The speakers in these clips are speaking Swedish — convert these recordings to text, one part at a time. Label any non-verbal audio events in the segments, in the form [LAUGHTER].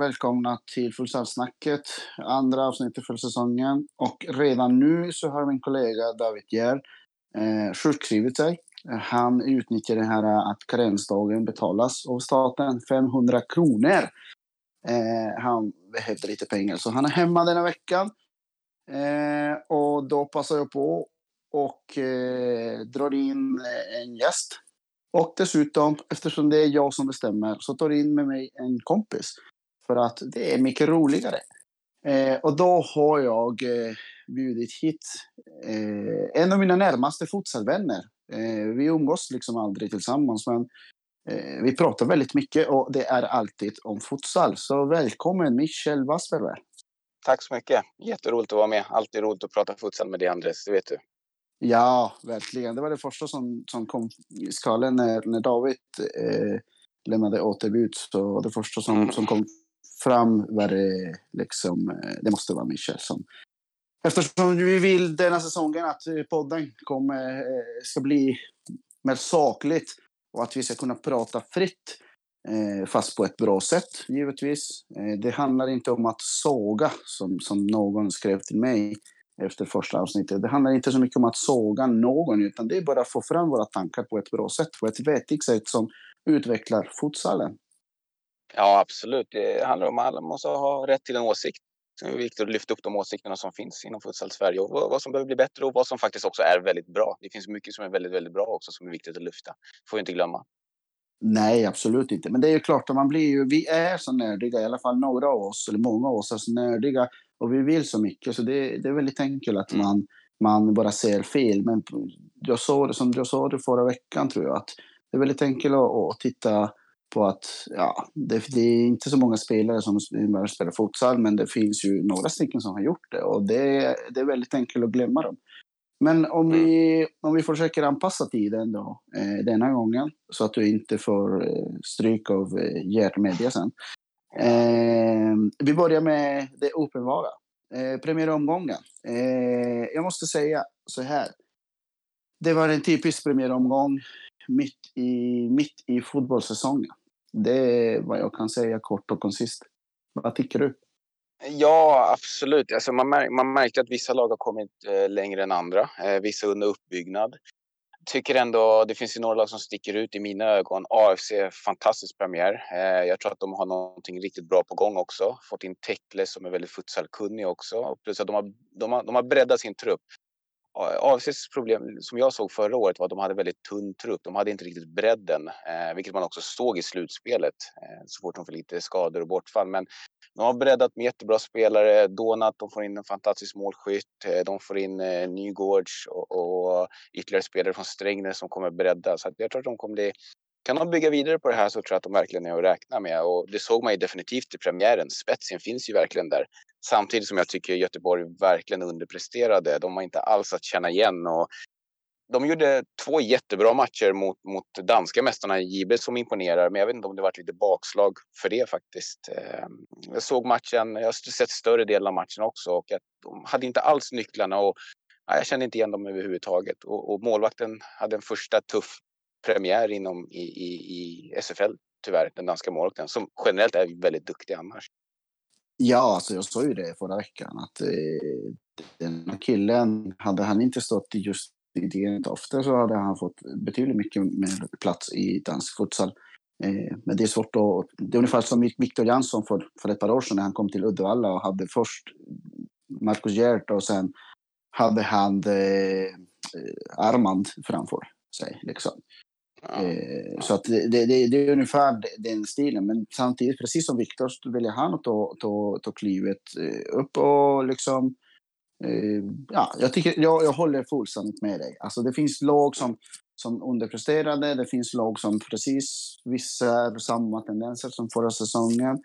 Och välkomna till Fullsalsnacket, andra avsnittet för säsongen. Och redan nu så har min kollega David Gär eh, sjukskrivit sig. Han utnyttjar det här eh, att karensdagen betalas av staten, 500 kronor. Eh, han behövde lite pengar, så han är hemma denna veckan. Eh, och då passar jag på och eh, drar in eh, en gäst och dessutom, eftersom det är jag som bestämmer, så tar in med mig en kompis. För att det är mycket roligare. Eh, och då har jag eh, bjudit hit eh, en av mina närmaste futsalvänner. Eh, vi umgås liksom aldrig tillsammans, men eh, vi pratar väldigt mycket och det är alltid om futsal. Så välkommen Michel Wassberger. Tack så mycket. Jätteroligt att vara med. Alltid roligt att prata futsal med dig, Andres. Det vet du. Ja, verkligen. Det var det första som, som kom i skalan när, när David eh, lämnade återbud. Så det första som, mm. som kom fram var det liksom, eh, det måste vara Michel som Eftersom vi vill denna säsongen att eh, podden kommer, eh, ska bli mer sakligt och att vi ska kunna prata fritt fast på ett bra sätt, givetvis. Det handlar inte om att såga, som, som någon skrev till mig efter första avsnittet. Det handlar inte så mycket om att såga någon, utan det är bara att få fram våra tankar på ett bra sätt, på ett vettigt sätt som utvecklar futsalen. Ja, absolut. Det handlar om att alla måste ha rätt till en åsikt. Det är viktigt att lyfta upp de åsikterna som finns inom futsal Sverige och vad som behöver bli bättre och vad som faktiskt också är väldigt bra. Det finns mycket som är väldigt, väldigt bra också som är viktigt att lyfta. får vi inte glömma. Nej, absolut inte. Men det är ju klart att man blir ju, vi är så nördiga, i alla fall några av oss, eller många av oss är så nördiga och vi vill så mycket. Så det, det är väldigt enkelt att mm. man, man bara ser fel. Men jag sa det, som jag sa det förra veckan tror jag, att det är väldigt enkelt att, att titta på att ja, det, det, är inte så många spelare som spelar futsal, men det finns ju några stycken som har gjort det och det, det är väldigt enkelt att glömma dem. Men om vi, mm. om vi försöker anpassa tiden då, eh, denna gången så att du inte får eh, stryk av eh, Gert Media sen. Eh, vi börjar med det uppenbara. Eh, premiäromgången. Eh, jag måste säga så här. Det var en typisk premiäromgång mitt i, mitt i fotbollssäsongen. Det är vad jag kan säga kort och koncist. Vad tycker du? Ja, absolut. Alltså man, mär, man märkte att vissa lag har kommit eh, längre än andra. Eh, vissa under uppbyggnad tycker ändå det finns ju några lag som sticker ut i mina ögon. AFC, fantastisk premiär. Eh, jag tror att de har någonting riktigt bra på gång också. Fått in Tekle som är väldigt futsalkunnig också. Plus att de har, de har, de har breddat sin trupp. AFCs problem som jag såg förra året var att de hade väldigt tunn trupp. De hade inte riktigt bredden, eh, vilket man också såg i slutspelet eh, så fort de får lite skador och bortfall. Men de har breddat med jättebra spelare. Donat, de får in en fantastisk målskytt. Eh, de får in eh, Nygårds och, och ytterligare spelare från Strängnäs som kommer bredda. Så jag tror att de kommer bli kan de bygga vidare på det här så tror jag att de verkligen är att räkna med. Och det såg man ju definitivt i premiären. Spetsen finns ju verkligen där. Samtidigt som jag tycker Göteborg verkligen underpresterade. De var inte alls att känna igen. Och de gjorde två jättebra matcher mot, mot danska mästarna JB som imponerar. Men jag vet inte om det varit lite bakslag för det faktiskt. Ehm, jag såg matchen, jag har sett större delen av matchen också. Och att de hade inte alls nycklarna. Och jag kände inte igen dem överhuvudtaget. Och, och målvakten hade en första tuff premiär inom i, i, i SFL, tyvärr, den danska målvakten, som generellt är väldigt duktig annars. Ja, alltså jag sa ju det förra veckan att eh, den killen, hade han inte stått just i Dentofte så hade han fått betydligt mycket mer plats i dansk futsal. Eh, men det är svårt att... Det är ungefär som Victor Jansson för, för ett par år sedan när han kom till Uddevalla och hade först Marcus Gert och sen hade han eh, eh Armand framför sig. Liksom. Eh, så att det, det, det, är ungefär den stilen. Men samtidigt, precis som Viktor, så väljer han att ta, ta, ta klivet eh, upp och liksom... Eh, ja, jag, tycker, jag, jag håller fullständigt med dig. Alltså det finns lag som, som underpresterade. Det finns lag som precis visar samma tendenser som förra säsongen.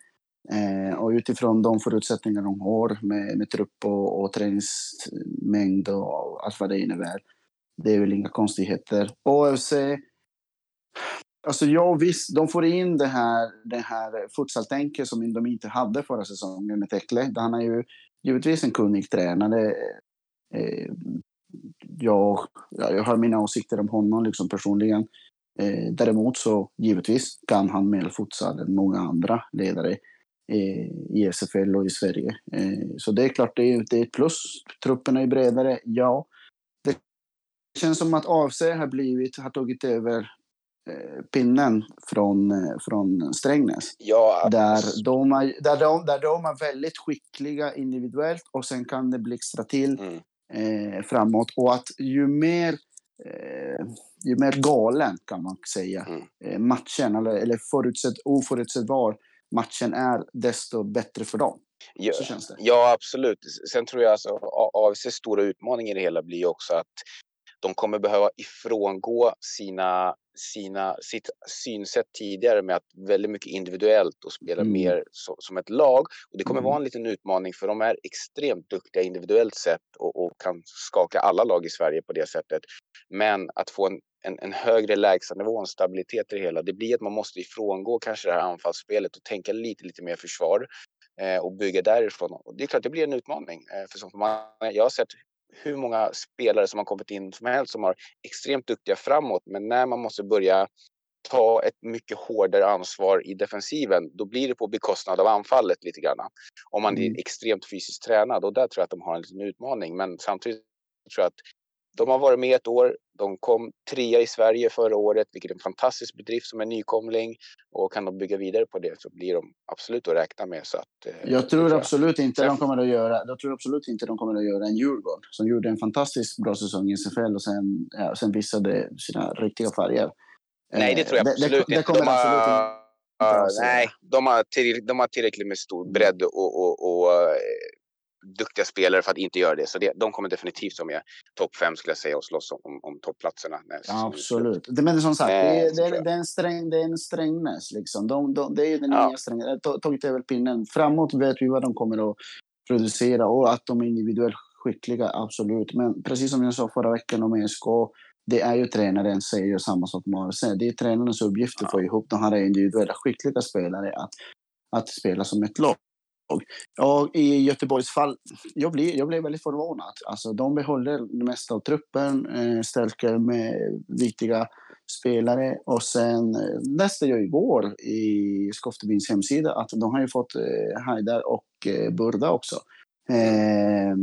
Eh, och utifrån de förutsättningar de har med, med trupp och, och träningsmängd och allt vad det innebär. Det är väl inga konstigheter. AFC Alltså ja, visst, de får in det här, det här futsaltänket som de inte hade förra säsongen med Tekle. Han är ju givetvis en kunnig tränare. Eh, jag, jag har mina åsikter om honom liksom personligen. Eh, däremot så givetvis kan han mer futsal än många andra ledare eh, i SFL och i Sverige. Eh, så det är klart, det är, det är ett plus. Trupperna är bredare, ja. Det känns som att AFC har, blivit, har tagit över pinnen från, från Strängnäs. Ja. Där, de är, där, de, där de är väldigt skickliga individuellt och sen kan det blixtra till mm. eh, framåt. Och att ju mer, eh, ju mer galen, kan man säga, mm. eh, matchen eller, eller förutsett, oförutsägbar matchen är, desto bättre för dem. Ja, ja, absolut. Sen tror jag alltså AFCs stora utmaning i det hela blir också att de kommer behöva ifrångå sina, sina, sitt synsätt tidigare med att väldigt mycket individuellt och spela mm. mer så, som ett lag. Och det kommer mm. vara en liten utmaning för de är extremt duktiga individuellt sett och, och, kan skaka alla lag i Sverige på det sättet. Men att få en, en, en högre lägstanivå, en stabilitet i det hela, det blir att man måste ifrångå kanske det här anfallsspelet och tänka lite, lite mer försvar eh, och bygga därifrån. Och det är klart, det blir en utmaning. Eh, för som man, jag har sett hur många spelare som har kommit in som helst som har extremt duktiga framåt. Men när man måste börja ta ett mycket hårdare ansvar i defensiven, då blir det på bekostnad av anfallet lite grann. Om man är mm. extremt fysiskt tränad och där tror jag att de har en liten utmaning. Men samtidigt tror jag att de har varit med ett år. De kom trea i Sverige förra året, vilket är en fantastisk bedrift som är nykomling. Och kan de bygga vidare på det så blir de absolut att räkna med. Så att, eh, jag tror absolut inte de kommer att göra. Jag tror absolut inte de kommer att göra en Djurgården som gjorde en fantastiskt bra säsong i SFL och sen, ja, sen visade sina riktiga färger. Nej, det tror jag absolut det, det, det kommer de har, absolut inte. Uh, nej, de har, till, de har tillräckligt med stor bredd och, och, och duktiga spelare för att inte göra det. Så det, de kommer definitivt vara med topp fem skulle jag säga och slåss om, om toppplatserna. Ja, absolut. Det, men som sagt, det, är, det, är, det, är en sträng, det är en strängnäs. Liksom. De, de, det är den ja. nya strängnäs. Tagit över pinnen. Framåt vet vi vad de kommer att producera och att de är individuellt skickliga, absolut. Men precis som jag sa förra veckan om ESK, det är ju tränaren säger samma sak som AFC. Det är tränarens uppgift att få ihop de här individuella skickliga spelare att, att spela som ett lag. Ja, i Göteborgs fall, jag blev, jag blev väldigt förvånad. Alltså, de behåller det mesta av truppen, eh, stärker med viktiga spelare. Och sen eh, läste jag igår i Skoftebyns hemsida att de har ju fått eh, Haidar och eh, Burda också. Eh,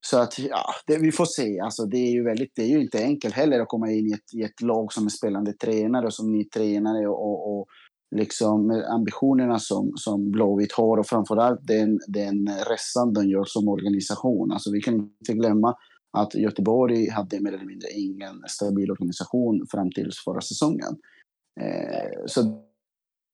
så att, ja, det, vi får se. Alltså, det, är ju väldigt, det är ju inte enkelt heller att komma in i ett, i ett lag som är spelande tränare och som ny tränare och, och, och liksom eh, ambitionerna som, som Blåvitt har och framförallt den, den resan de gör som organisation. Alltså vi kan inte glömma att Göteborg hade mer eller mindre ingen stabil organisation fram till förra säsongen. Eh, så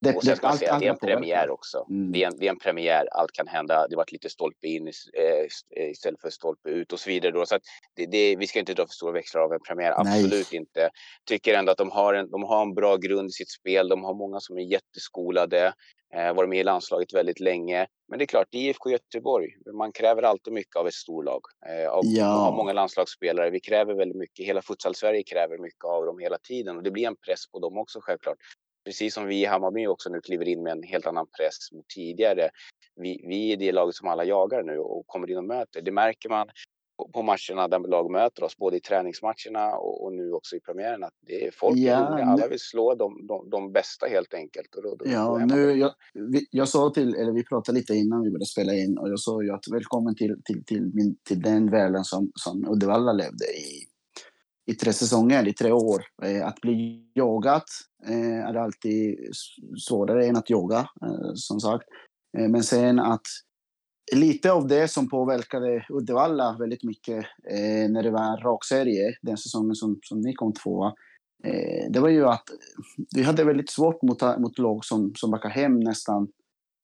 det, och sen ska man säga att det är en premiär också. Mm. Det, är en, det är en premiär, allt kan hända. Det varit lite stolpe in eh, istället för stolpe ut och så vidare. Då. Så det, det, vi ska inte dra för stora växlar av en premiär, absolut Nej. inte. Tycker ändå att de har, en, de har en bra grund i sitt spel. De har många som är jätteskolade, eh, varit med i landslaget väldigt länge. Men det är klart, IFK Göteborg, man kräver alltid mycket av ett storlag. Eh, av, ja. Har många landslagsspelare, vi kräver väldigt mycket. Hela futsal-Sverige kräver mycket av dem hela tiden och det blir en press på dem också självklart precis som vi i Hammarby också nu kliver in med en helt annan press mot tidigare. Vi, vi är det laget som alla jagar nu och kommer in och möter. Det märker man på matcherna där lag möter oss, både i träningsmatcherna och, och nu också i premiären, att det är folk ja, är Alla vill slå de, de, de bästa helt enkelt. Och då, då ja, nu, jag, vi, jag sa till, eller vi pratade lite innan vi började spela in och jag sa ju att välkommen till, till, till, min, till den världen som, som Uddevalla levde i i tre säsonger, i tre år. Eh, att bli jagad eh, är alltid svårare än att jaga, eh, som sagt. Eh, men sen att lite av det som påverkade Uddevalla väldigt mycket eh, när det var rakserie, den säsongen som, som ni kom tvåa, eh, det var ju att vi hade väldigt svårt mot, mot lag som, som backade hem nästan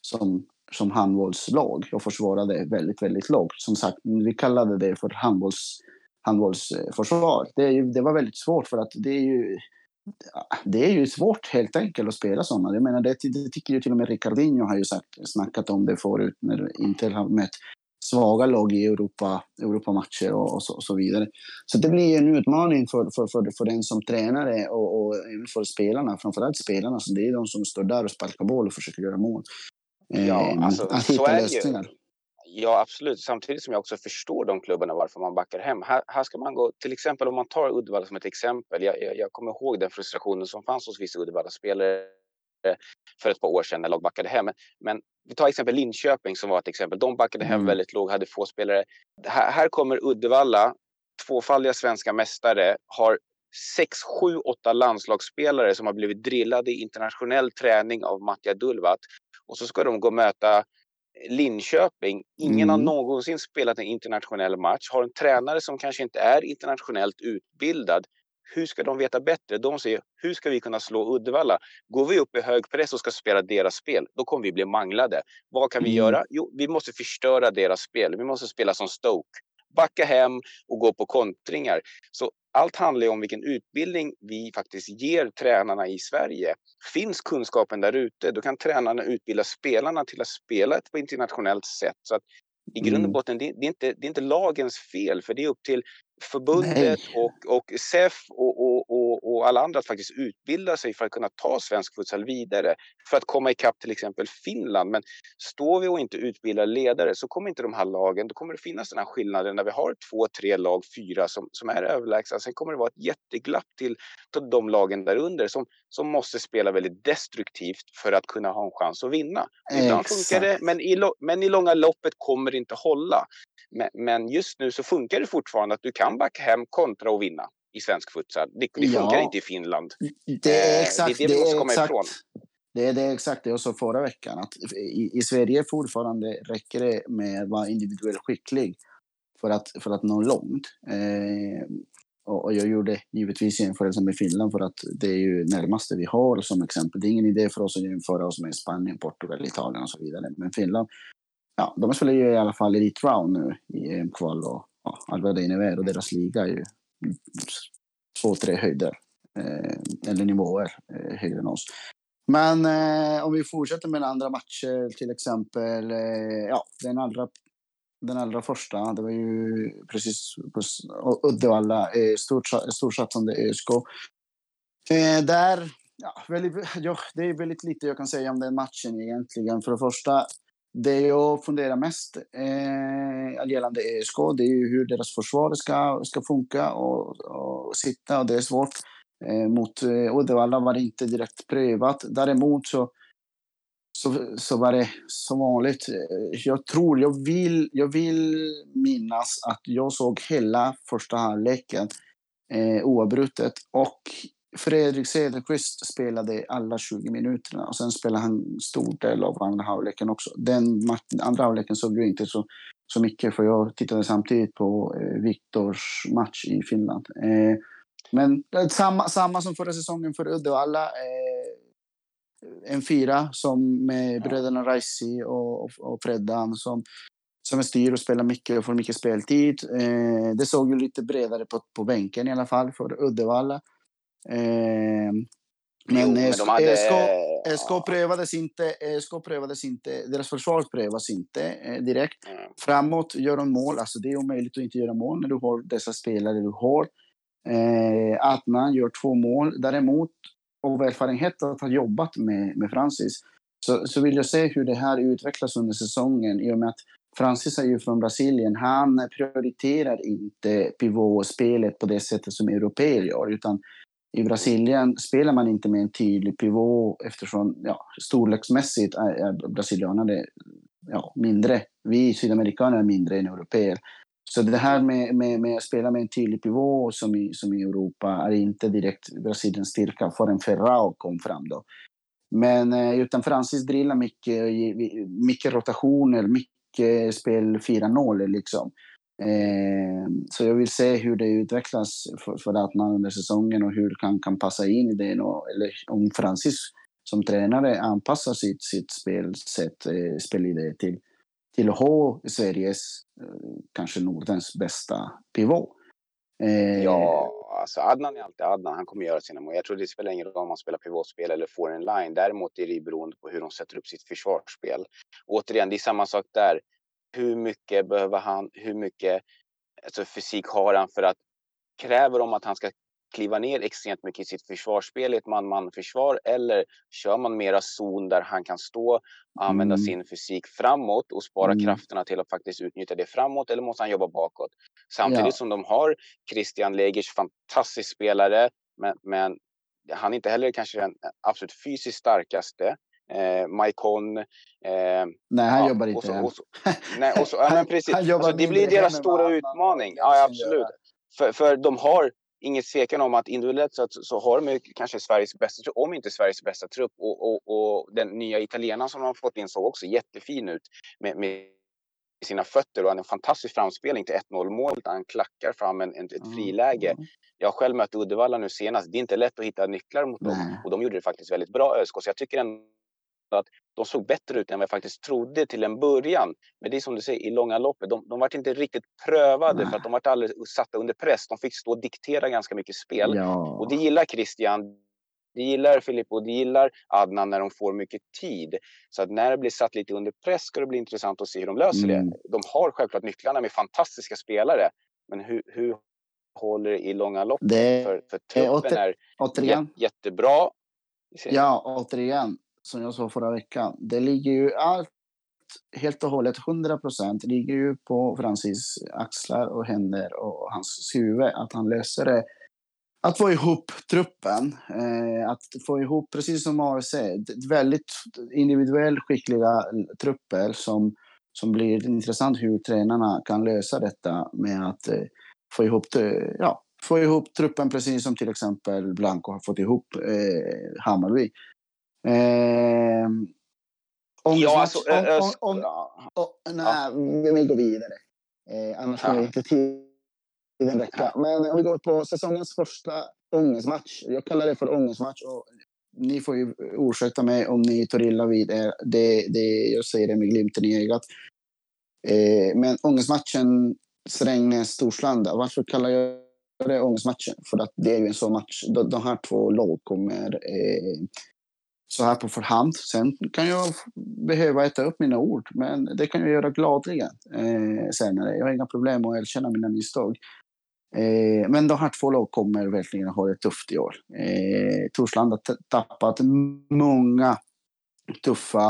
som, som handbollslag och försvarade väldigt, väldigt lågt. Som sagt, vi kallade det för handbolls handbollsförsvar. Det, det var väldigt svårt för att det är ju det är ju svårt helt enkelt att spela sådana. Jag menar, det, det tycker ju till och med Ricardinho har ju sagt, snackat om det förut när Inter har mött svaga lag i Europa, Europamatcher och, och, så, och så vidare. Så det blir en utmaning för, för, för, för den som tränare och, och för spelarna, framförallt spelarna. Så det är de som står där och sparkar boll och försöker göra mål. Ja, eh, alltså, att hitta lösningar. Ju. Ja, absolut. Samtidigt som jag också förstår de klubbarna varför man backar hem. Här, här ska man gå, till exempel om man tar Uddevalla som ett exempel. Jag, jag, jag kommer ihåg den frustrationen som fanns hos vissa Uddevalla-spelare för ett par år sedan när lag backade hem. Men vi tar exempel Linköping som var ett exempel. De backade hem mm. väldigt lågt, hade få spelare. Här, här kommer Uddevalla, tvåfaldiga svenska mästare, har sex, sju, åtta landslagsspelare som har blivit drillade i internationell träning av Mattia Dulvat. Och så ska de gå och möta Linköping. Ingen mm. har någonsin spelat en internationell match. Har en tränare som kanske inte är internationellt utbildad. Hur ska de veta bättre? De säger, hur ska vi kunna slå Uddevalla? Går vi upp i hög press och ska spela deras spel, då kommer vi bli manglade. Vad kan vi mm. göra? Jo, vi måste förstöra deras spel. Vi måste spela som Stoke. Backa hem och gå på kontringar. Så allt handlar om vilken utbildning vi faktiskt ger tränarna i Sverige. Finns kunskapen där ute, då kan tränarna utbilda spelarna till att spela på internationellt sätt. Så att i grund och mm. botten, det, är inte, det är inte lagens fel, för det är upp till förbundet och, och SEF och, och, och, och, alla andra att faktiskt utbilda sig för att kunna ta svensk futsal vidare. För att komma ikapp till exempel Finland. Men står vi och inte utbildar ledare så kommer inte de här lagen, då kommer det finnas den här skillnaden när vi har två, tre lag, fyra som, som är överlägsna. Sen kommer det vara ett jätteglapp till, till de lagen där under som, som måste spela väldigt destruktivt för att kunna ha en chans att vinna. Ibland funkar det, men i, men i långa loppet kommer det inte hålla. Men, just nu så funkar det fortfarande att du kan backa hem, kontra och vinna i svensk futsal. Det, det funkar ja, inte i Finland. Det är exakt det, är det vi måste komma exakt, ifrån. Det är det exakt det jag sa förra veckan. Att i, I Sverige fortfarande räcker det med att vara individuellt skicklig för att, för att nå långt. Eh, och, jag gjorde givetvis jämförelse med Finland för att det är ju närmaste vi har som exempel. Det är ingen idé för oss att jämföra oss med Spanien, Portugal, Italien och så vidare. Men Finland ja, de spelar ju i alla fall Elite Round nu i EM-kval och ja, Alva Deinever och deras liga är ju två, tre höjder eh, eller nivåer eh, högre än oss. Men eh, om vi fortsätter med andra matcher, till exempel, eh, ja, den allra, den allra första, det var ju precis på Uddevalla, eh, storsatsande ÖSK. Eh, där, ja, väldigt, ja, det är väldigt lite jag kan säga om den matchen egentligen. För det första, det jag funderar mest eh, gällande ESK, det är ju hur deras försvar ska, ska funka och, och sitta och det är svårt. Eh, mot eh, Uddevalla var det inte direkt prövat. Däremot så, så, så var det som vanligt. Eh, jag tror, jag vill, jag vill minnas att jag såg hela första halvleken eh, oavbrutet och Fredrik Cederqvist spelade alla 20 minuterna och sen spelade han stor del av andra halvleken också. Den andra halvleken såg du inte så, så mycket för jag tittade samtidigt på eh, Viktors match i Finland. Eh, men samma, samma som förra säsongen för Uddevalla. Eh, en fyra som med bröderna Raisi och, och, och Freddan som, som är styr och spelar mycket och får mycket speltid. Eh, det såg ju lite bredare på, på bänken i alla fall för Uddevalla. Eh, men, jo, men de hade... SK, SK, prövades inte, SK prövades inte, deras försvar prövas inte eh, direkt. Mm. Framåt gör de mål, alltså det är omöjligt att inte göra mål när du har dessa spelare du har. Eh, Adnan gör två mål. Däremot, av erfarenhet att ha jobbat med, med Francis, så, så vill jag se hur det här utvecklas under säsongen i och med att Francis är ju från Brasilien. Han prioriterar inte pivotspelet på det sättet som europeer gör, utan i Brasilien spelar man inte med en tydlig pivot eftersom ja, storleksmässigt är, är brasilianerna ja, mindre. Vi sydamerikaner är mindre än europeer. Så det här med, med, med att spela med en tydlig pivot som i, som i Europa är inte direkt Brasiliens styrka förrän Ferrao kom fram. Då. Men eh, utan Francis drillar mycket, eh, mycket rotationer, mycket spel 4-0 liksom. Eh, så jag vill se hur det utvecklas för, för Atman under säsongen och hur han kan passa in i det. Och, eller om Francis som tränare anpassar sitt, sitt spelsätt, eh, spelidé till, till att ha Sveriges, eh, kanske Nordens bästa pivot. Eh, ja, alltså Adnan är alltid Adnan. Han kommer göra sina mål. Jag tror det spelar ingen roll om man spelar pivotspel eller får en line. Däremot är det beroende på hur de sätter upp sitt försvarsspel. Återigen, det är samma sak där hur mycket behöver han, hur mycket alltså fysik har han för att kräver de att han ska kliva ner extremt mycket i sitt försvarsspel i ett man-man-försvar eller kör man mera zon där han kan stå och använda mm. sin fysik framåt och spara mm. krafterna till att faktiskt utnyttja det framåt eller måste han jobba bakåt? Samtidigt ja. som de har Christian Legers, fantastisk spelare, men, men han är inte heller kanske den absolut fysiskt starkaste. Eh, Maikon. Eh, nej, han ja, jobbar inte än. nej, och så, ja, [LAUGHS] men precis. han, han alltså, det blir deras stora utmaning. Ja, absolut. För, för de har inget tvekan om att individuellt så, så har de kanske Sveriges bästa trupp, om inte Sveriges bästa trupp. Och, och, och den nya italienaren som de har fått in såg också jättefin ut med, med sina fötter och en fantastisk framspelning till 1-0 målet. Han klackar fram en, ett mm. friläge. Jag har själv mött Uddevalla nu senast. Det är inte lätt att hitta nycklar mot dem och de gjorde det faktiskt väldigt bra ÖSK. Så jag tycker ändå att de såg bättre ut än vad jag faktiskt trodde till en början. Men det är som du säger, i långa loppet, de, de var inte riktigt prövade Nej. för att de var alldeles satta under press. De fick stå och diktera ganska mycket spel. Ja. Och det gillar Christian. Det gillar Filippo, det gillar Adnan när de får mycket tid. Så att när det blir satt lite under press ska det bli intressant att se hur de löser mm. det. De har självklart nycklarna med fantastiska spelare. Men hur, hur håller det i långa lopp? Det, för, för truppen är återigen. jättebra. Ja, återigen som jag sa förra veckan, det ligger ju allt helt och hållet, 100 procent, ligger ju på Francis axlar och händer och hans huvud, att han löser det. Att få ihop truppen, eh, att få ihop, precis som AFC, väldigt individuellt skickliga trupper som, som blir intressant hur tränarna kan lösa detta med att eh, få ihop det, ja, få ihop truppen precis som till exempel Blanco har fått ihop eh, Hammarby. Eh, ja, alltså, om, om, om, nej, vi, vi går vidare. Eh, annars ja. vi inte tiden räcka. Men om vi går på säsongens första ångestmatch. Jag kallar det för ångestmatch. Och ni får ju ursäkta mig om ni tar illa vid er. Det, det, jag säger det med glimten i ögat. Eh, men ångestmatchen Strängnäs-Torslanda. Varför kallar jag det ångestmatchen? För att det är ju en sån match. De, de här två lag kommer eh, så här på förhand. Sen kan jag behöva äta upp mina ord, men det kan jag göra gladeligen eh, senare. Jag har inga problem att erkänna mina misstag. Eh, men de här två lag kommer verkligen ha det tufft i år. Eh, Torslanda har tappat många tuffa,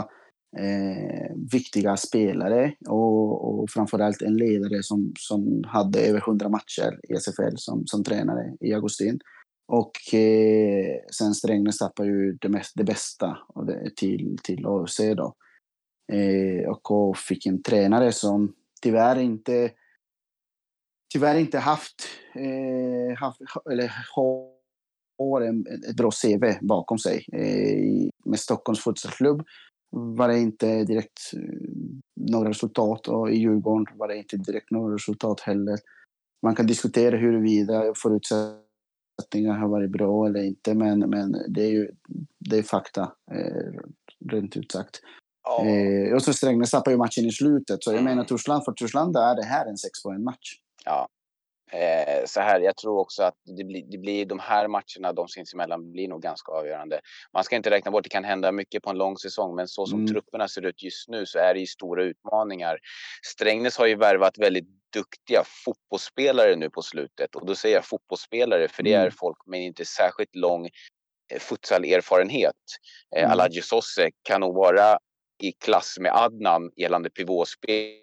eh, viktiga spelare och, och framförallt en ledare som, som hade över 100 matcher i SFL som, som tränare i Augustin. Och eh, sen Strängnäs tappar ju det, mest, det bästa till, till AFC då. Eh, och fick en tränare som tyvärr inte tyvärr inte haft, eh, haft eller har en, ett bra CV bakom sig. Eh, med Stockholms fotbollsklubb var det inte direkt eh, några resultat och i Djurgården var det inte direkt några resultat heller. Man kan diskutera huruvida förutsättningarna förutsättningar har varit bra eller inte, men, men det är ju det är fakta, eh, rent ut sagt. Ja. Eh, och så Strängnäs tappar ju matchen i slutet, så jag mm. menar Torslanda, för Torslanda är det här en sexpoäng-match. Ja. Eh, så här, jag tror också att det blir, det blir de här matcherna, de sinsemellan, blir nog ganska avgörande. Man ska inte räkna bort, det kan hända mycket på en lång säsong, men så som mm. trupperna ser ut just nu så är det ju stora utmaningar. Strängnäs har ju värvat väldigt duktiga fotbollsspelare nu på slutet. Och då säger jag fotbollsspelare för det är mm. folk med inte särskilt lång eh, futsalerfarenhet. Eh, mm. Aladji Sosse kan nog vara i klass med Adnan gällande pivåspel.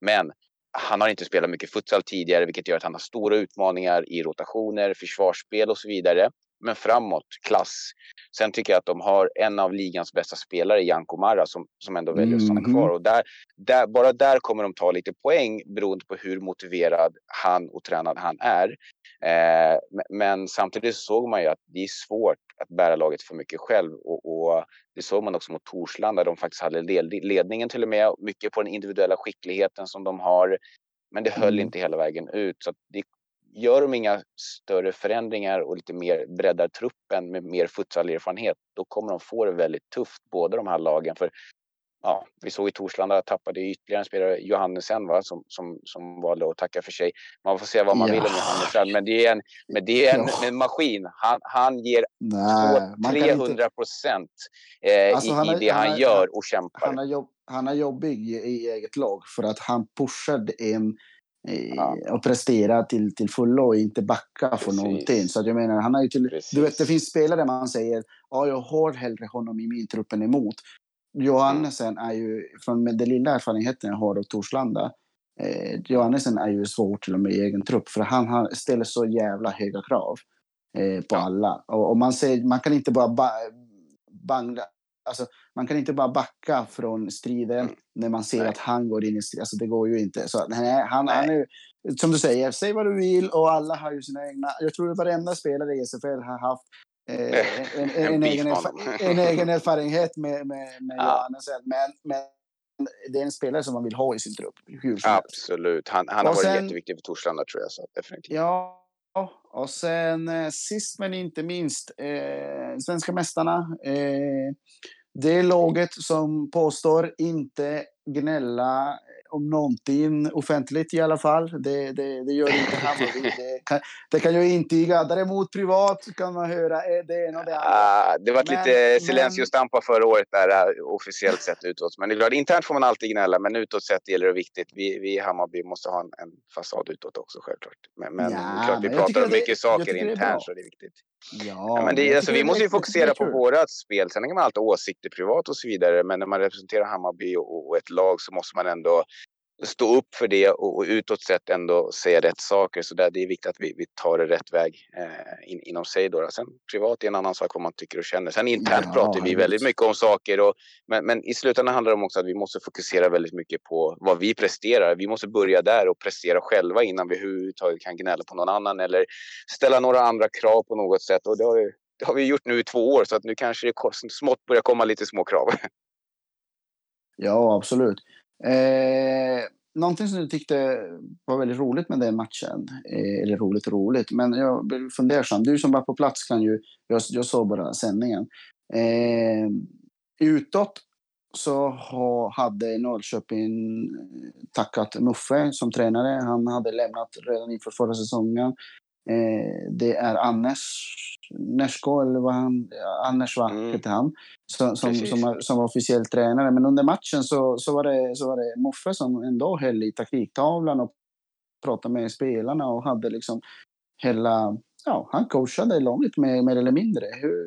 Men han har inte spelat mycket futsal tidigare vilket gör att han har stora utmaningar i rotationer, försvarsspel och så vidare men framåt, klass. Sen tycker jag att de har en av ligans bästa spelare, Janko Marra, som, som ändå väljer att stanna mm. kvar. Och där, där, bara där kommer de ta lite poäng beroende på hur motiverad han och tränad han är. Eh, men samtidigt såg man ju att det är svårt att bära laget för mycket själv. Och, och det såg man också mot Torslanda, där de faktiskt hade ledningen till och med. Mycket på den individuella skickligheten som de har. Men det höll mm. inte hela vägen ut. Så det gör de inga större förändringar och lite mer breddar truppen med mer futsalerfarenhet, då kommer de få det väldigt tufft, båda de här lagen. För ja, vi såg i Torslanda tappade ytterligare en spelare, Johannesen, va, som, som, som valde att tacka för sig. Man får säga vad man ja. vill om Johannesen, men det är en, men det är en, ja. en maskin. Han, han ger Nej, 300 procent eh, alltså, i, i det han, han gör och kämpar. Han är, jobb, han är jobbig i, eget lag för att han pushade en ja. och prestera till, till fullo och inte backa för Precis. någonting. Så jag menar, han har ju till, du vet, det finns spelare man säger ja, jag har hellre honom i min truppen emot. Johannesen är ju, från med den lilla erfarenheten jag har av Torslanda, eh, Johannesen är ju svår till och med i egen trupp för han, han ställer så jävla höga krav eh, på ja. alla. Och, och, man, säger, man kan inte bara ba, bangla Alltså, man kan inte bara backa från striden mm. när man ser nej. att han går in i striden. Alltså, det går ju inte. Så, nej, han, nej. han är, som du säger, säg vad du vill och alla har ju sina egna... Jag tror att varenda spelare i SFL har haft eh, en, en, en, egen, [LAUGHS] en, egen erfarenhet med, med, med ja. Johannes. Men, men det är en spelare som man vill ha i sin trupp. Absolut. Han, han har varit sen, jätteviktig för Torslanda tror jag. Så definitivt. Ja, och sen eh, sist men inte minst, eh, svenska mästarna. Eh, det laget som påstår inte gnälla om någonting offentligt i alla fall. Det, det, det gör inte Hammarby. [LAUGHS] Det kan, det kan jag intyga. Däremot privat kan man höra det ena och det andra. Ah, det var lite silencio stampa förra året där eh, officiellt sett utåt. Men det är klart, internt får man alltid gnälla, men utåt sett gäller det viktigt. Vi, vi i Hammarby måste ha en, en fasad utåt också självklart. Men, men ja, klart, vi pratar om mycket det, saker internt så det är viktigt. Ja, ja men det, alltså, vi måste ju fokusera på vårat spel. Sen kan man alltid åsikter privat och så vidare. Men när man representerar Hammarby och, och ett lag så måste man ändå stå upp för det och, och utåt sett ändå säga rätt saker. Så där, det är viktigt att vi, vi tar det rätt väg eh, in, inom sig. Då. Sen privat är en annan sak vad man tycker och känner. Sen internt ja, pratar vi väldigt mycket om saker. Och, men, men i slutändan handlar det om också att vi måste fokusera väldigt mycket på vad vi presterar. Vi måste börja där och prestera själva innan vi överhuvudtaget kan gnälla på någon annan eller ställa några andra krav på något sätt. Och det har, det har vi gjort nu i två år så att nu kanske det smått börjar komma lite små krav. Ja, absolut. Eh, någonting som jag tyckte var väldigt roligt med den matchen, eh, eller roligt och roligt, men jag blev fundersam. Du som var på plats kan ju, jag, jag såg bara sändningen. Eh, utåt så ha, hade Norrköping eh, tackat Muffe som tränare. Han hade lämnat redan inför förra säsongen. Eh, det är Anders Nesko, eller vad han, Anders var, mm. heter han, som, som, som, som, var officiell tränare. Men under matchen så, så, var det, så var det Moffe som ändå höll i taktiktavlan och pratade med spelarna och hade liksom hela, ja, han coachade laget mer, mer eller mindre. Hur,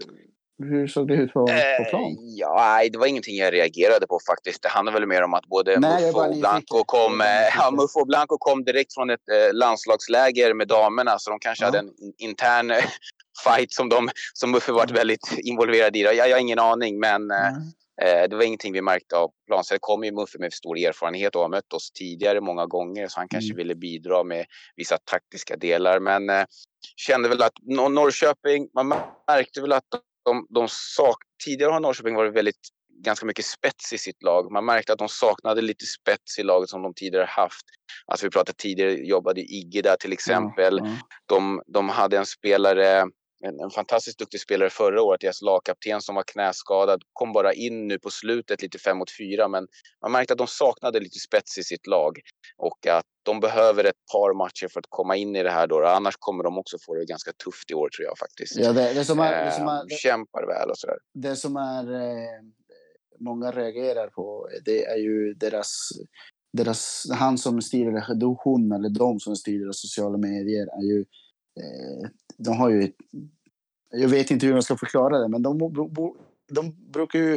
hur såg det ut på, på plan? Eh, ja, det var ingenting jag reagerade på faktiskt. Det handlade väl mer om att både Muffo och Blanco kom, eh, ja, Muffo och Blanco kom direkt från ett eh, landslagsläger med damerna så de kanske ja. hade en intern eh, [LAUGHS] fight som, de, som Muffo varit väldigt involverad i. Jag, jag har ingen aning, men mm. eh, det var ingenting vi märkte av plan. Det kom ju Muffo med stor erfarenhet och har mött oss tidigare många gånger så han kanske mm. ville bidra med vissa taktiska delar. Men eh, kände väl att Norrköping, man märkte väl att de, de sak, tidigare har Norrköping varit väldigt ganska mycket spets i sitt lag. Man märkte att de saknade lite spets i laget som de tidigare haft. Alltså vi pratade tidigare, jobbade Igge där till exempel. Mm, mm. De, de hade en spelare, en, en, fantastiskt duktig spelare förra året, deras lagkapten som var knäskadad, kom bara in nu på slutet lite fem mot fyra, men man märkte att de saknade lite spets i sitt lag och att de behöver ett par matcher för att komma in i det här då. Annars kommer de också få det ganska tufft i år tror jag faktiskt. Ja, det, det som är, det som är, det, Kämpar väl och sådär. Det som är eh, många reagerar på, det är ju deras deras, han som styr, eller hon eller de som styr deras sociala medier är ju eh, de har ju... Jag vet inte hur jag ska förklara det, men de, de brukar ju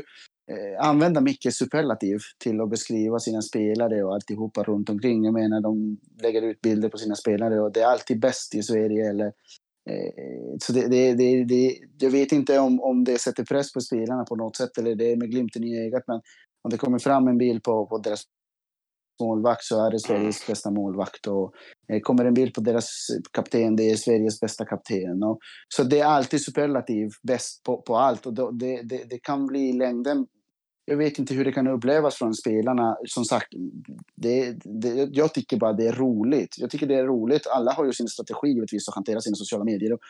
eh, använda mycket superlativ till att beskriva sina spelare och alltihopa runt omkring. Jag menar, de lägger ut bilder på sina spelare och det är alltid bäst i Sverige. Eller, eh, så det, det, det, det, jag vet inte om, om det sätter press på spelarna på något sätt eller det är med glimten i ögat, men om det kommer fram en bild på, på deras målvakt så är det Sveriges bästa målvakt. Och eh, kommer en bild på deras kapten, det är Sveriges bästa kapten. Och, så det är alltid superlativ, bäst på, på allt. Och då, det, det, det, kan bli i längden jag vet inte hur det kan upplevas från spelarna. Som sagt, det, det, jag tycker bara det är roligt. Jag tycker det är roligt. Alla har ju sin strategi givetvis att hantera sina sociala medier. Och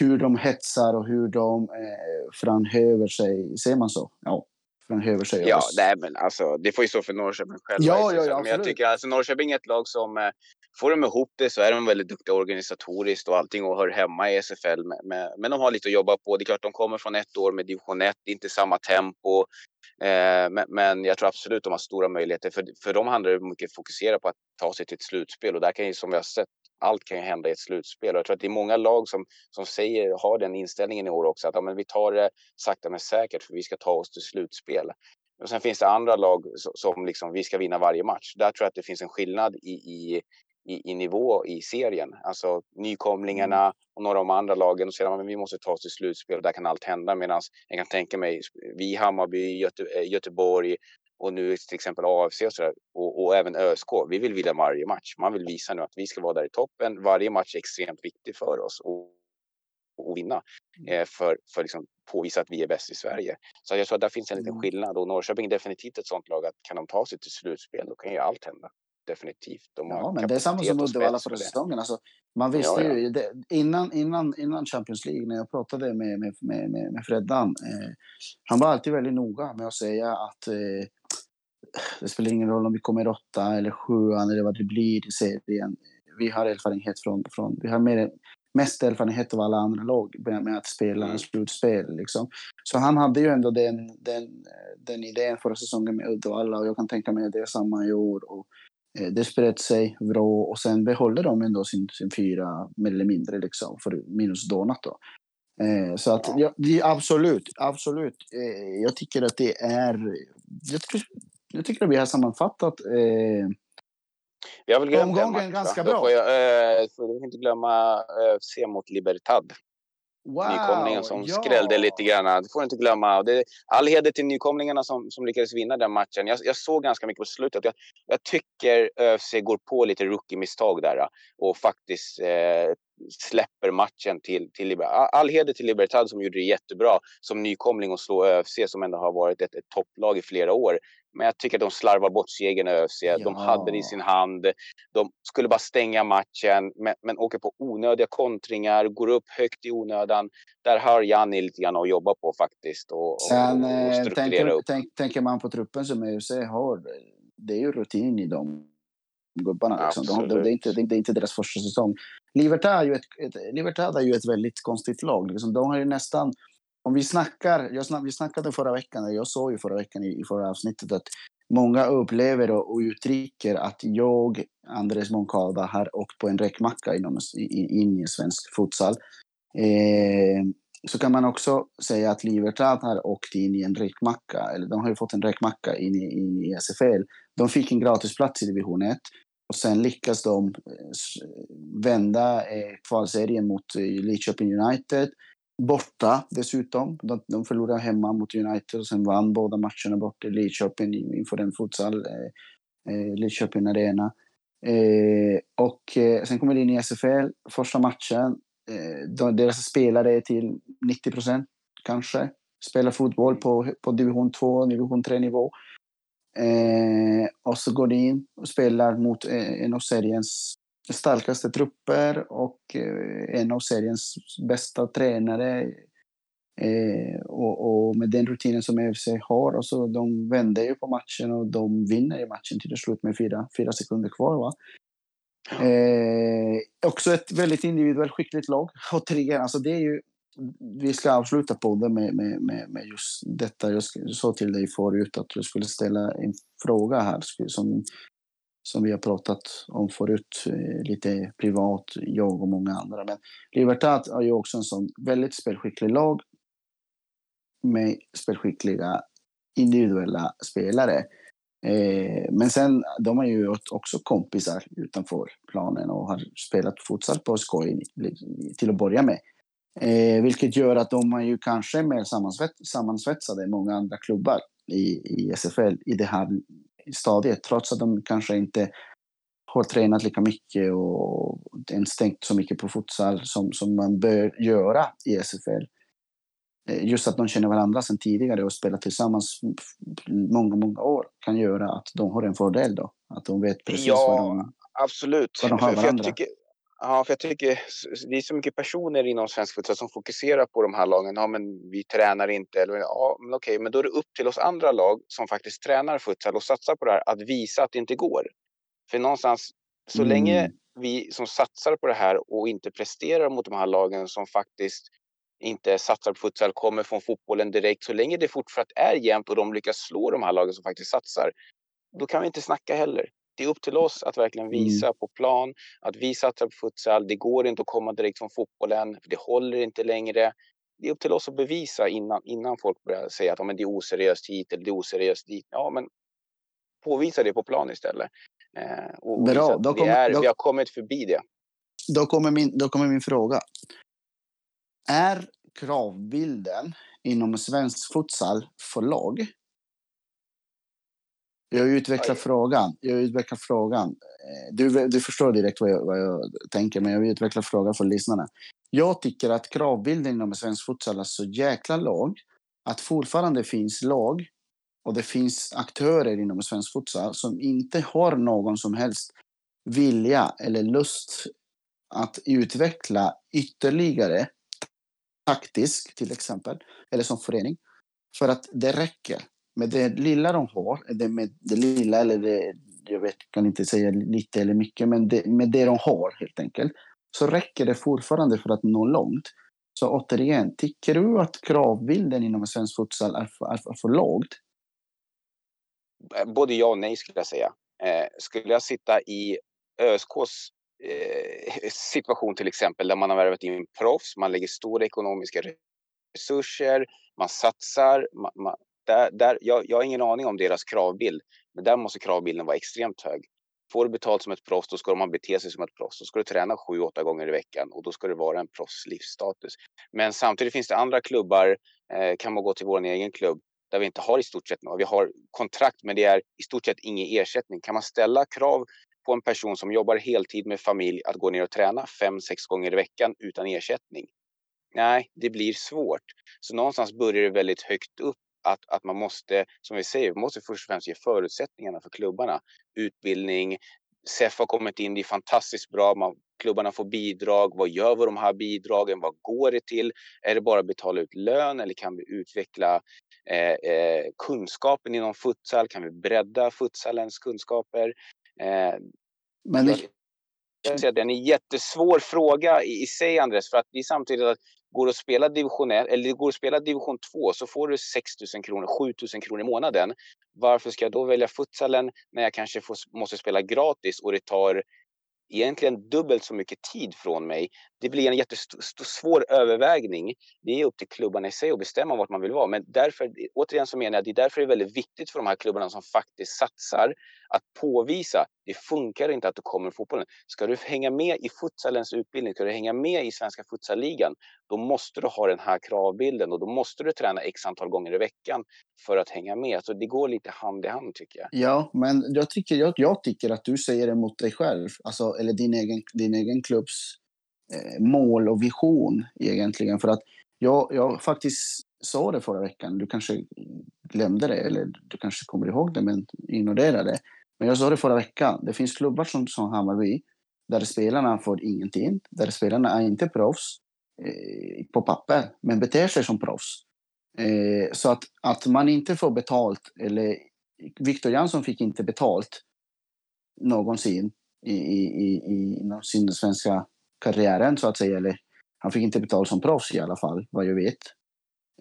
hur de hetsar och hur de eh, framhäver sig. Ser man så? Ja framhäver sig. Ja, nej, men alltså, det får ju stå för Norrköping själva. Ja, ja, ja, men jag tycker alltså Norrköping är ett lag som eh, får de ihop det så är de väldigt duktiga organisatoriskt och allting och hör hemma i SFL. Med, men de har lite att jobba på. Det är klart, de kommer från ett år med division 1, det är inte samma tempo. Eh, men, men, jag tror absolut de har stora möjligheter. För, för dem handlar det mycket fokusera på att ta sig till ett slutspel och där kan ju som vi har sett allt kan ju hända i ett slutspel. Och jag tror att det är många lag som, som säger, har den inställningen i år också, att ja, men vi tar det sakta men säkert för vi ska ta oss till slutspel. Och sen finns det andra lag som, som liksom, vi ska vinna varje match. Där tror jag att det finns en skillnad i, i i, i nivå i serien. Alltså nykomlingarna mm. och några av de andra lagen. Och säger att vi måste ta oss till slutspel och där kan allt hända. Medan jag kan tänka mig vi Hammarby, Göte, eh, Göteborg och nu till exempel AFC och, så där, och, och även ÖSK. Vi vill vinna varje match. Man vill visa nu att vi ska vara där i toppen. Varje match är extremt viktig för oss. Och, och vinna mm. eh, för, för liksom påvisa att vi är bäst i Sverige. Så jag tror att där finns en liten mm. skillnad och Norrköping är definitivt ett sånt lag att kan de ta sig till slutspel då kan ju allt hända. Definitivt. De ja, men det är samma som Uddevalla förra säsongen. Alltså, man visste ja, ja. ju det, innan, innan, innan Champions League när jag pratade med, med, med, med, med Freddan. Eh, han var alltid väldigt noga med att säga att eh, det spelar ingen roll om vi kommer åtta eller sjuan eller vad det blir i serien. Vi har erfarenhet från, från vi har mer, mest erfarenhet av alla andra lag med, med att spela mm. slutspel. Liksom. Så han hade ju ändå den, den, den idén förra säsongen med Uddevalla och jag kan tänka mig att det är samma i år. Och, eh, det spred sig bra och sen behåller de ändå sin, sin fyra mer eller mindre liksom, för minus Donat då. Eh, så att ja, absolut, absolut. Eh, jag tycker att det är... Jag jag tycker att vi har sammanfattat eh, vi har väl glömt en match, ganska bra. Får jag, eh, får inte glömma eh, se mot Libertad. Wow, nykomlingen som ja. skrällde lite grann. Det får du inte glömma. Det, all heder till nykomlingarna som, som lyckades vinna den matchen. Jag, jag såg ganska mycket på slutet. Jag, jag tycker ÖFC går på lite rookie-misstag där och faktiskt eh, släpper matchen till, till Libertad. All heder till Libertad som gjorde det jättebra som nykomling och slå ÖFC som ändå har varit ett, ett topplag i flera år. Men jag tycker att de slarvar bort segern ÖFC. Ja. De hade det i sin hand. De skulle bara stänga matchen, men, men åker på onödiga kontringar, går upp högt i onödan. Där har Janni lite grann att jobba på faktiskt. Och, Sen och, och eh, tänker, upp. Tänk, tänker man på truppen som ÖFC har, det är ju rutin i dem gubbarna. Liksom. De, de, det, är inte, det, är inte deras första säsong. Libertad är ju ett, ett, Libertad är ju ett väldigt konstigt lag. Liksom. De har ju nästan om vi snackar, jag snack, vi snackade förra veckan, jag sa ju förra veckan i, i förra avsnittet att många upplever och, och uttrycker att jag, Andres Moncada, har åkt på en räkmacka inom, in i svensk futsal. Eh, så kan man också säga att Libertad har åkt in i en räkmacka, eller de har ju fått en räkmacka in i, in i SFL. De fick en gratisplats i division 1 och sen lyckas de eh, vända eh, kvalserien mot eh, Lidköping United borta dessutom. De, de förlorade hemma mot United och sen vann båda matcherna borta i Lidköping inför en futsal, eh, eh, Lidköping Arena. Eh, och eh, sen kommer det in i SFL, första matchen. Eh, de, deras spelare är till 90 procent kanske. Spelar fotboll på, på division 2, division 3 nivå. Eh, och så går de in och spelar mot eh, en av seriens starkaste trupper och eh, en av seriens bästa tränare. Eh, och, och, med den rutinen som FC har, och så de vände ju på matchen och de vinner i matchen till slut med fyra, fyra sekunder kvar. Va? Eh, också ett väldigt individuellt skickligt lag. Och trean, alltså det är ju, vi ska avsluta podden med, med, med, med just detta. Jag sa till dig förut att du skulle ställa en fråga här som som vi har pratat om förut, eh, lite privat, jag och många andra. Men Libertad är ju också en sån väldigt spelskicklig lag med spelskickliga individuella spelare. Eh, men sen, de har ju också kompisar utanför planen och har spelat futsal på skoj till att börja med. Eh, vilket gör att de är ju kanske mer sammansvetsade än många andra klubbar i, i SFL i det här stadiet trots att de kanske inte har tränat lika mycket och ens tänkt så mycket på futsal som, som man bör göra i SFL. Eh, just att de känner varandra sedan tidigare och spelat tillsammans många, många år kan göra att de har en fördel då. Att de vet precis ja, vad de, absolut. Vad de har varandra. För jag tycker, Ja, för jag tycker det är så mycket personer inom svensk futsal som fokuserar på de här lagen. Ja, men vi tränar inte. Eller, ja, men okej, men då är det upp till oss andra lag som faktiskt tränar futsal och satsar på det här att visa att det inte går. För någonstans, så mm. länge vi som satsar på det här och inte presterar mot de här lagen som faktiskt inte satsar på futsal, kommer från fotbollen direkt. Så länge det fortsatt är jämnt och de lyckas slå de här lagen som faktiskt satsar, då kan vi inte snacka heller det är upp till oss att verkligen mm. visa på plan att vi satsar på futsal. Det går inte att komma direkt från fotbollen, för det håller inte längre. Det är upp till oss att bevisa innan, innan folk börjar säga att ja, men det är oseriöst hit eller det är oseriöst dit. Ja, men påvisa det på plan istället. Eh, och Bra, då kommer, är, då, vi har kommit förbi det. Då kommer, min, då kommer min fråga. Är kravbilden inom svensk futsal för låg? Jag utvecklar frågan. Jag utvecklar frågan. Eh, du, du förstår direkt vad jag, vad jag tänker, men jag utvecklar frågan för lyssnarna. Jag tycker att kravbilden inom svensk futsal är så jäkla låg att fortfarande finns lag och det finns aktörer inom svensk futsal som inte har någon som helst vilja eller lust att utveckla ytterligare taktiskt till exempel, eller som förening. För att det räcker med det lilla de har, det med det lilla eller det, jag vet, kan inte säga lite eller mycket, men det, med det de har helt enkelt, så räcker det fortfarande för att nå långt. Så återigen, tycker du att kravbilden inom svensk futsal är för, är för lågt? Både ja och nej skulle jag säga. Eh, skulle jag sitta i ÖSKs eh, [LAUGHS] situation till exempel där man har värvat in proffs, man lägger stora ekonomiska resurser, man satsar. Man, man, där, där, jag, jag har ingen aning om deras kravbild, men där måste kravbilden vara extremt hög. Får du betalt som ett proffs, då ska man bete sig som ett proffs. Då ska du träna sju, åtta gånger i veckan och då ska det vara en proffs livsstatus. Men samtidigt finns det andra klubbar, eh, kan man gå till vår egen klubb, där vi inte har i stort sett något. Vi har kontrakt, men det är i stort sett ingen ersättning. Kan man ställa krav på en person som jobbar heltid med familj att gå ner och träna fem, sex gånger i veckan utan ersättning? Nej, det blir svårt. Så någonstans börjar det väldigt högt upp att, att man måste, som vi säger, måste först och främst ge förutsättningarna för klubbarna. Utbildning, SEF har kommit in, det är fantastiskt bra. Man, klubbarna får bidrag. Vad gör vi de här bidragen? Vad går det till? Är det bara att betala ut lön eller kan vi utveckla eh, eh, kunskapen inom futsal? Kan vi bredda futsalens kunskaper? Eh, Men det... säga att det är en jättesvår fråga i, i sig, Andres, för att det är samtidigt att går att spela division 1 eller går att spela division 2 så får du 6 000 kronor, 7 000 kronor i månaden. Varför ska jag då välja futsalen när jag kanske får, måste spela gratis och det tar egentligen dubbelt så mycket tid från mig. Det blir en jättesvår övervägning. Det är upp till klubbarna i sig att bestämma vart man vill vara. Men därför, återigen så menar jag att det är därför det är väldigt viktigt för de här klubbarna som faktiskt satsar att påvisa det funkar inte att du kommer fotbollen. Ska du hänga med i futsalens utbildning, ska du hänga med i svenska futsalligan, då måste du ha den här kravbilden och då måste du träna x antal gånger i veckan för att hänga med. Så det går lite hand i hand tycker jag. Ja, men jag tycker, jag, jag tycker att du säger det mot dig själv, alltså, eller din egen, din egen klubbs eh, mål och vision egentligen. För att jag, jag faktiskt sa det förra veckan, du kanske glömde det eller du kanske kommer ihåg det men ignorerade det. Men jag sa det förra veckan, det finns klubbar som, som Hammarby där spelarna får ingenting, där spelarna är inte proffs eh, på papper, men beter sig som proffs. Eh, så att, att man inte får betalt, eller Viktor Jansson fick inte betalt någonsin i, i, i, inom sin svenska karriären så att säga. Eller, han fick inte betalt som proffs i alla fall, vad jag vet.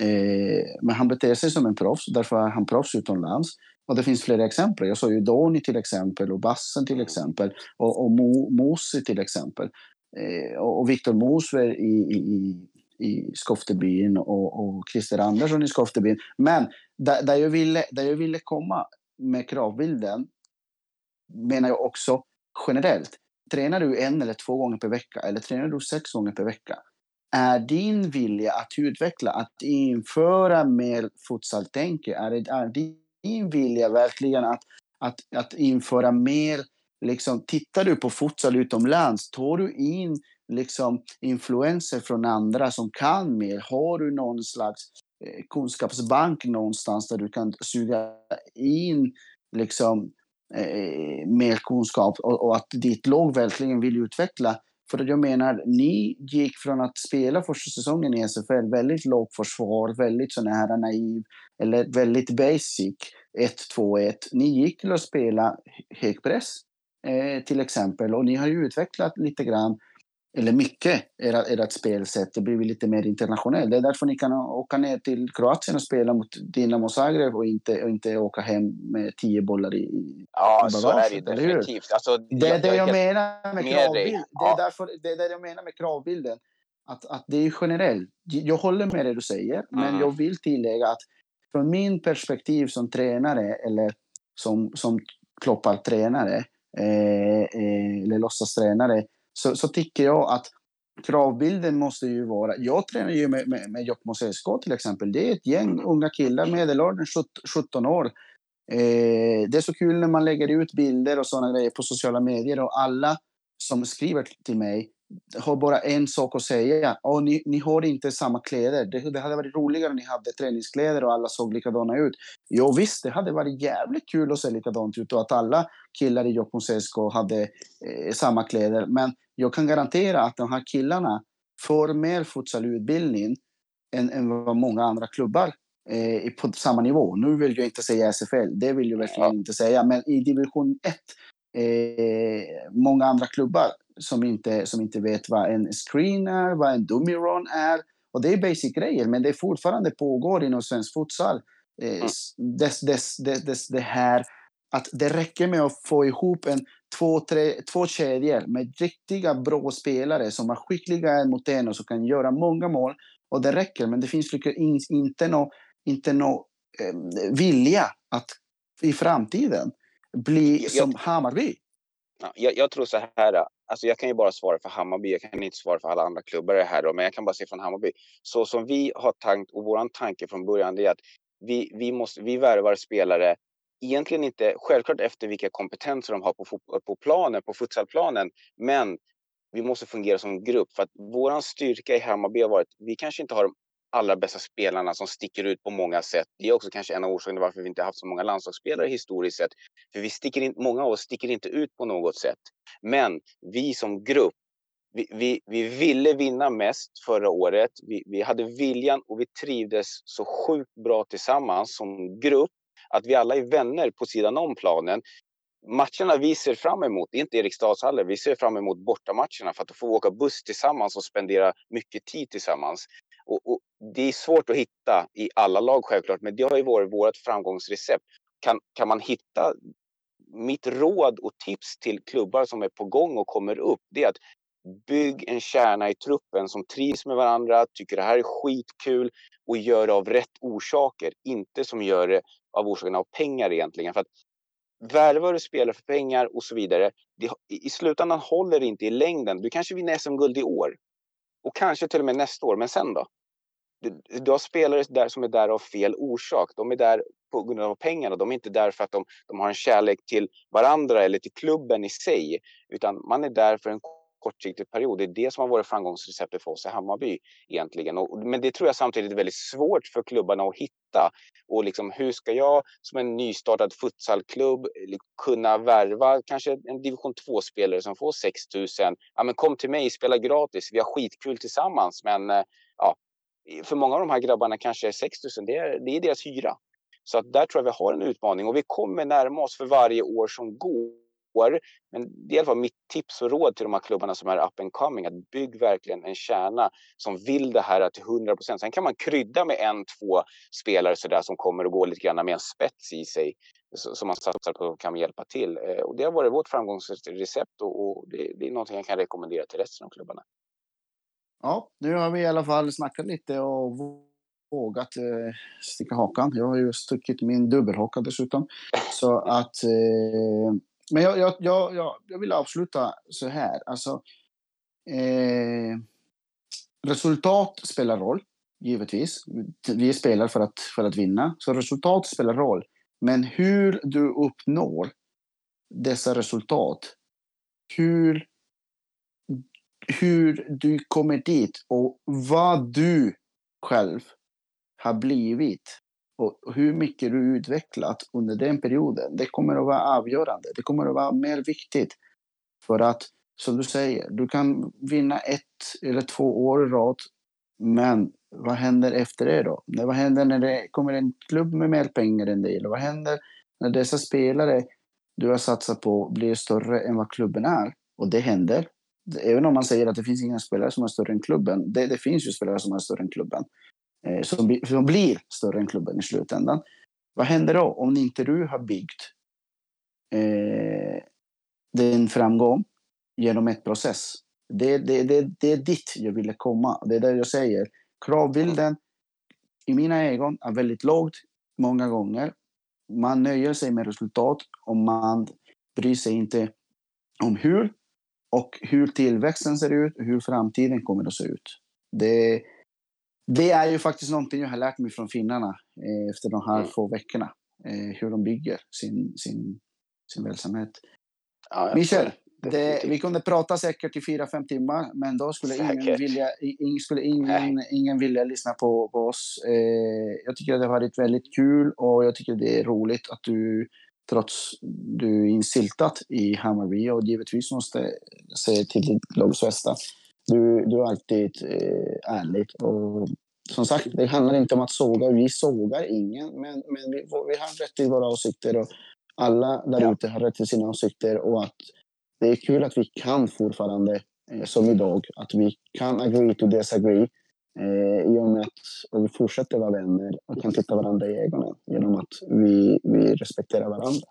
Eh, men han beter sig som en proffs, därför är han proffs utomlands. Och det finns flera exempel. Jag sa ju Doni till exempel och Bassen till exempel och, och Mo, Mosi till exempel. Eh, och, och Viktor Mosver i, i, i Skoftebyn och, och Christer Andersson i Skoftebyn. Men där, där, jag ville, där jag ville komma med kravbilden menar jag också generellt. Tränar du en eller två gånger per vecka eller tränar du sex gånger per vecka är din vilja att utveckla, att införa mer futsaltänke, Är, det, är din vilja verkligen att, att, att införa mer Liksom, tittar du på futsal utomlands, tar du in liksom, influenser från andra som kan mer? Har du någon slags eh, kunskapsbank någonstans där du kan suga in liksom, eh, mer kunskap och, och, att ditt lag verkligen vill utveckla för jag menar, ni gick från att spela första säsongen i SFL, väldigt lågt försvar, väldigt sån här naiv, eller väldigt basic, 1-2-1. Ni gick till att spela högpress eh, till exempel, och ni har ju utvecklat lite grann, eller mycket, ert, ert spelsätt. Det blir lite mer internationellt. Det är därför ni kan åka ner till Kroatien och spela mot Dinamo Zagreb och inte, och inte åka hem med tio bollar i, ja, i bagaget. Så är det definitivt. Alltså, det är det jag, menar med kravbild. Det, är därför, det är det jag menar med kravbilden. Att, att det är generellt. Jag håller med det du säger, mm. men jag vill tillägga att från min perspektiv som tränare eller som, som Kloppar tränare eh, eh, eller låtsastränare, så, så tycker jag att kravbilden måste ju vara... Jag tränar ju med, med, med Jokkmokks SK till exempel. Det är ett gäng unga killar, medelåldern 17 år. Eh, det är så kul när man lägger ut bilder och sådana grejer på sociala medier och alla som skriver till mig har bara en sak att säga. Oh, ni, ni har inte samma kläder. Det, det, hade varit roligare om ni hade träningskläder och alla såg likadana ut. Jo visst, det hade varit jävligt kul att se likadant ut och att alla killar i Jokkmokks SK hade eh, samma kläder. Men jag kan garantera att de här killarna får mer futsalutbildning än, än vad många andra klubbar eh, på samma nivå. Nu vill jag inte säga SFL, det vill jag verkligen inte säga. Men i division 1, eh, många andra klubbar som inte, som inte vet vad en screen är, vad en dummy run är. Och det är basic grejer, men det fortfarande pågår inom svensk futsal. Eh, dess, dess, dess, det här att det räcker med att få ihop en två, tre, två kedjor med riktiga bra spelare som är skickliga mot en och som kan göra många mål. Och det räcker, men det finns inte någon inte nå, eh, vilja att i framtiden bli jag, som Hammarby. Jag, jag, tror så här, alltså jag kan ju bara svara för Hammarby, jag kan inte svara för alla andra klubbar här då, men jag kan bara se från Hammarby. Så som vi har tänkt och vår tanke från början är att vi, vi, måste, vi värvar spelare egentligen inte självklart efter vilka kompetenser de har på, på planen, på futsalplanen, men vi måste fungera som grupp för att våran styrka i Hammarby har varit, vi kanske inte har de allra bästa spelarna som sticker ut på många sätt. Det är också kanske en av orsakerna varför vi inte haft så många landslagsspelare historiskt sett. För vi sticker in, många av oss sticker inte ut på något sätt. Men vi som grupp, vi, vi, vi ville vinna mest förra året. Vi, vi hade viljan och vi trivdes så sjukt bra tillsammans som grupp att vi alla är vänner på sidan om planen. Matcherna vi ser fram emot, det är inte Eriksdalshallen, vi ser fram emot bortamatcherna för att få åka buss tillsammans och spendera mycket tid tillsammans. Och, och, det är svårt att hitta i alla lag självklart, men det har ju varit vårt framgångsrecept. Kan, kan man hitta mitt råd och tips till klubbar som är på gång och kommer upp, det är att bygg en kärna i truppen som trivs med varandra, tycker det här är skitkul och gör det av rätt orsaker, inte som gör det av orsaken av pengar egentligen. För att värvar du spelare för pengar och så vidare, det, i slutändan håller det inte i längden. Du kanske vinner SM-guld i år och kanske till och med nästa år, men sen då? Du, du har spelare där som är där av fel orsak. De är där på grund av pengarna. De är inte där för att de, de har en kärlek till varandra eller till klubben i sig, utan man är där för en kortsiktig period. Det är det som har varit framgångsreceptet för oss i Hammarby egentligen. Och, men det tror jag samtidigt är väldigt svårt för klubbarna att hitta. Och liksom, hur ska jag som en nystartad futsalklubb kunna värva kanske en division 2-spelare som får 6 000? Ja, men kom till mig, spela gratis, vi har skitkul tillsammans. Men eh, ja, för många av de här grabbarna kanske 6 000, det är, det är deras hyra. Så att där tror jag vi har en utmaning och vi kommer närma oss för varje år som går år. Men det är i alla fall mitt tips och råd till de här klubbarna som är up and coming. Att bygg verkligen en kärna som vill det här till 100 procent. Sen kan man krydda med en, två spelare så där som kommer att gå lite grann med en spets i sig som man satsar på kan hjälpa till. Eh, och det har varit vårt framgångsrecept och, det, det är någonting jag kan rekommendera till resten av klubbarna. Ja, nu har vi i alla fall snackat lite och vågat eh, sticka hakan. Jag har ju stuckit min dubbelhaka dessutom. Så att eh, men jag, jag, jag, jag, vill avsluta så här. Alltså, eh, resultat spelar roll, givetvis. Vi spelar för att, för att vinna, så resultat spelar roll. Men hur du uppnår dessa resultat, hur, hur du kommer dit och vad du själv har blivit och hur mycket du utvecklat under den perioden, det kommer att vara avgörande. Det kommer att vara mer viktigt. För att, som du säger, du kan vinna ett eller två år i rad, men vad händer efter det då? Vad händer när det kommer en klubb med mer pengar än dig? Eller vad händer när dessa spelare du har satsat på blir större än vad klubben är? Och det händer. Även om man säger att det finns inga spelare som är större än klubben. Det, det finns ju spelare som är större än klubben Eh, som, som blir större än klubben i slutändan. Vad händer då om inte du har byggt eh, din framgång genom ett process? Det, det, det, det är dit jag ville komma. Det är där jag säger. Kravbilden i mina ögon är väldigt lågt många gånger. Man nöjer sig med resultat och man bryr sig inte om hur och hur tillväxten ser ut och hur framtiden kommer att se ut. Det, det är ju faktiskt någonting jag har lärt mig från finnarna eh, efter de här mm. få veckorna. Eh, hur de bygger sin, sin, sin verksamhet. Ja, Michel, det, vi kunde prata säkert i fyra, fem timmar, men då skulle ingen vilja, ing, skulle ingen, ingen vilja lyssna på, på oss. Eh, jag tycker att det har varit väldigt kul och jag tycker det är roligt att du, trots du är insyltat i Hammarby och givetvis måste säga till ditt lags bästa. Du, du är alltid eh, ärlig och som sagt, det handlar inte om att såga. Vi sågar ingen, men, men vi, vi har rätt till våra åsikter och alla där ute har rätt till sina åsikter och att det är kul att vi kan fortfarande, eh, som idag, att vi kan agree to disagree eh, i och med att vi fortsätter vara vänner och kan titta varandra i ögonen genom att vi, vi respekterar varandra.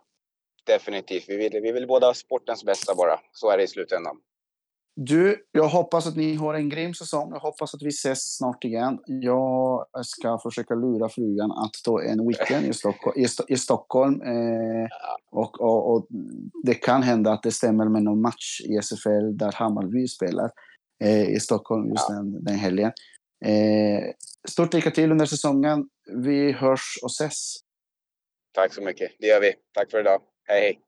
Definitivt. Vi vill, vi vill båda sportens bästa bara. Så är det i slutändan. Du, jag hoppas att ni har en grym säsong. Jag hoppas att vi ses snart igen. Jag ska försöka lura frugan att ta en weekend i, Stockholm. I, i Stockholm. Eh, och, och, och, det kan hända att det stämmer med någon match i SFL där Hammarby spelar eh, i Stockholm just ja. den, den helgen. Eh, stort lycka till under säsongen. Vi hörs och ses. Tack så mycket. Det gör vi. Tack för idag. Hej, hej.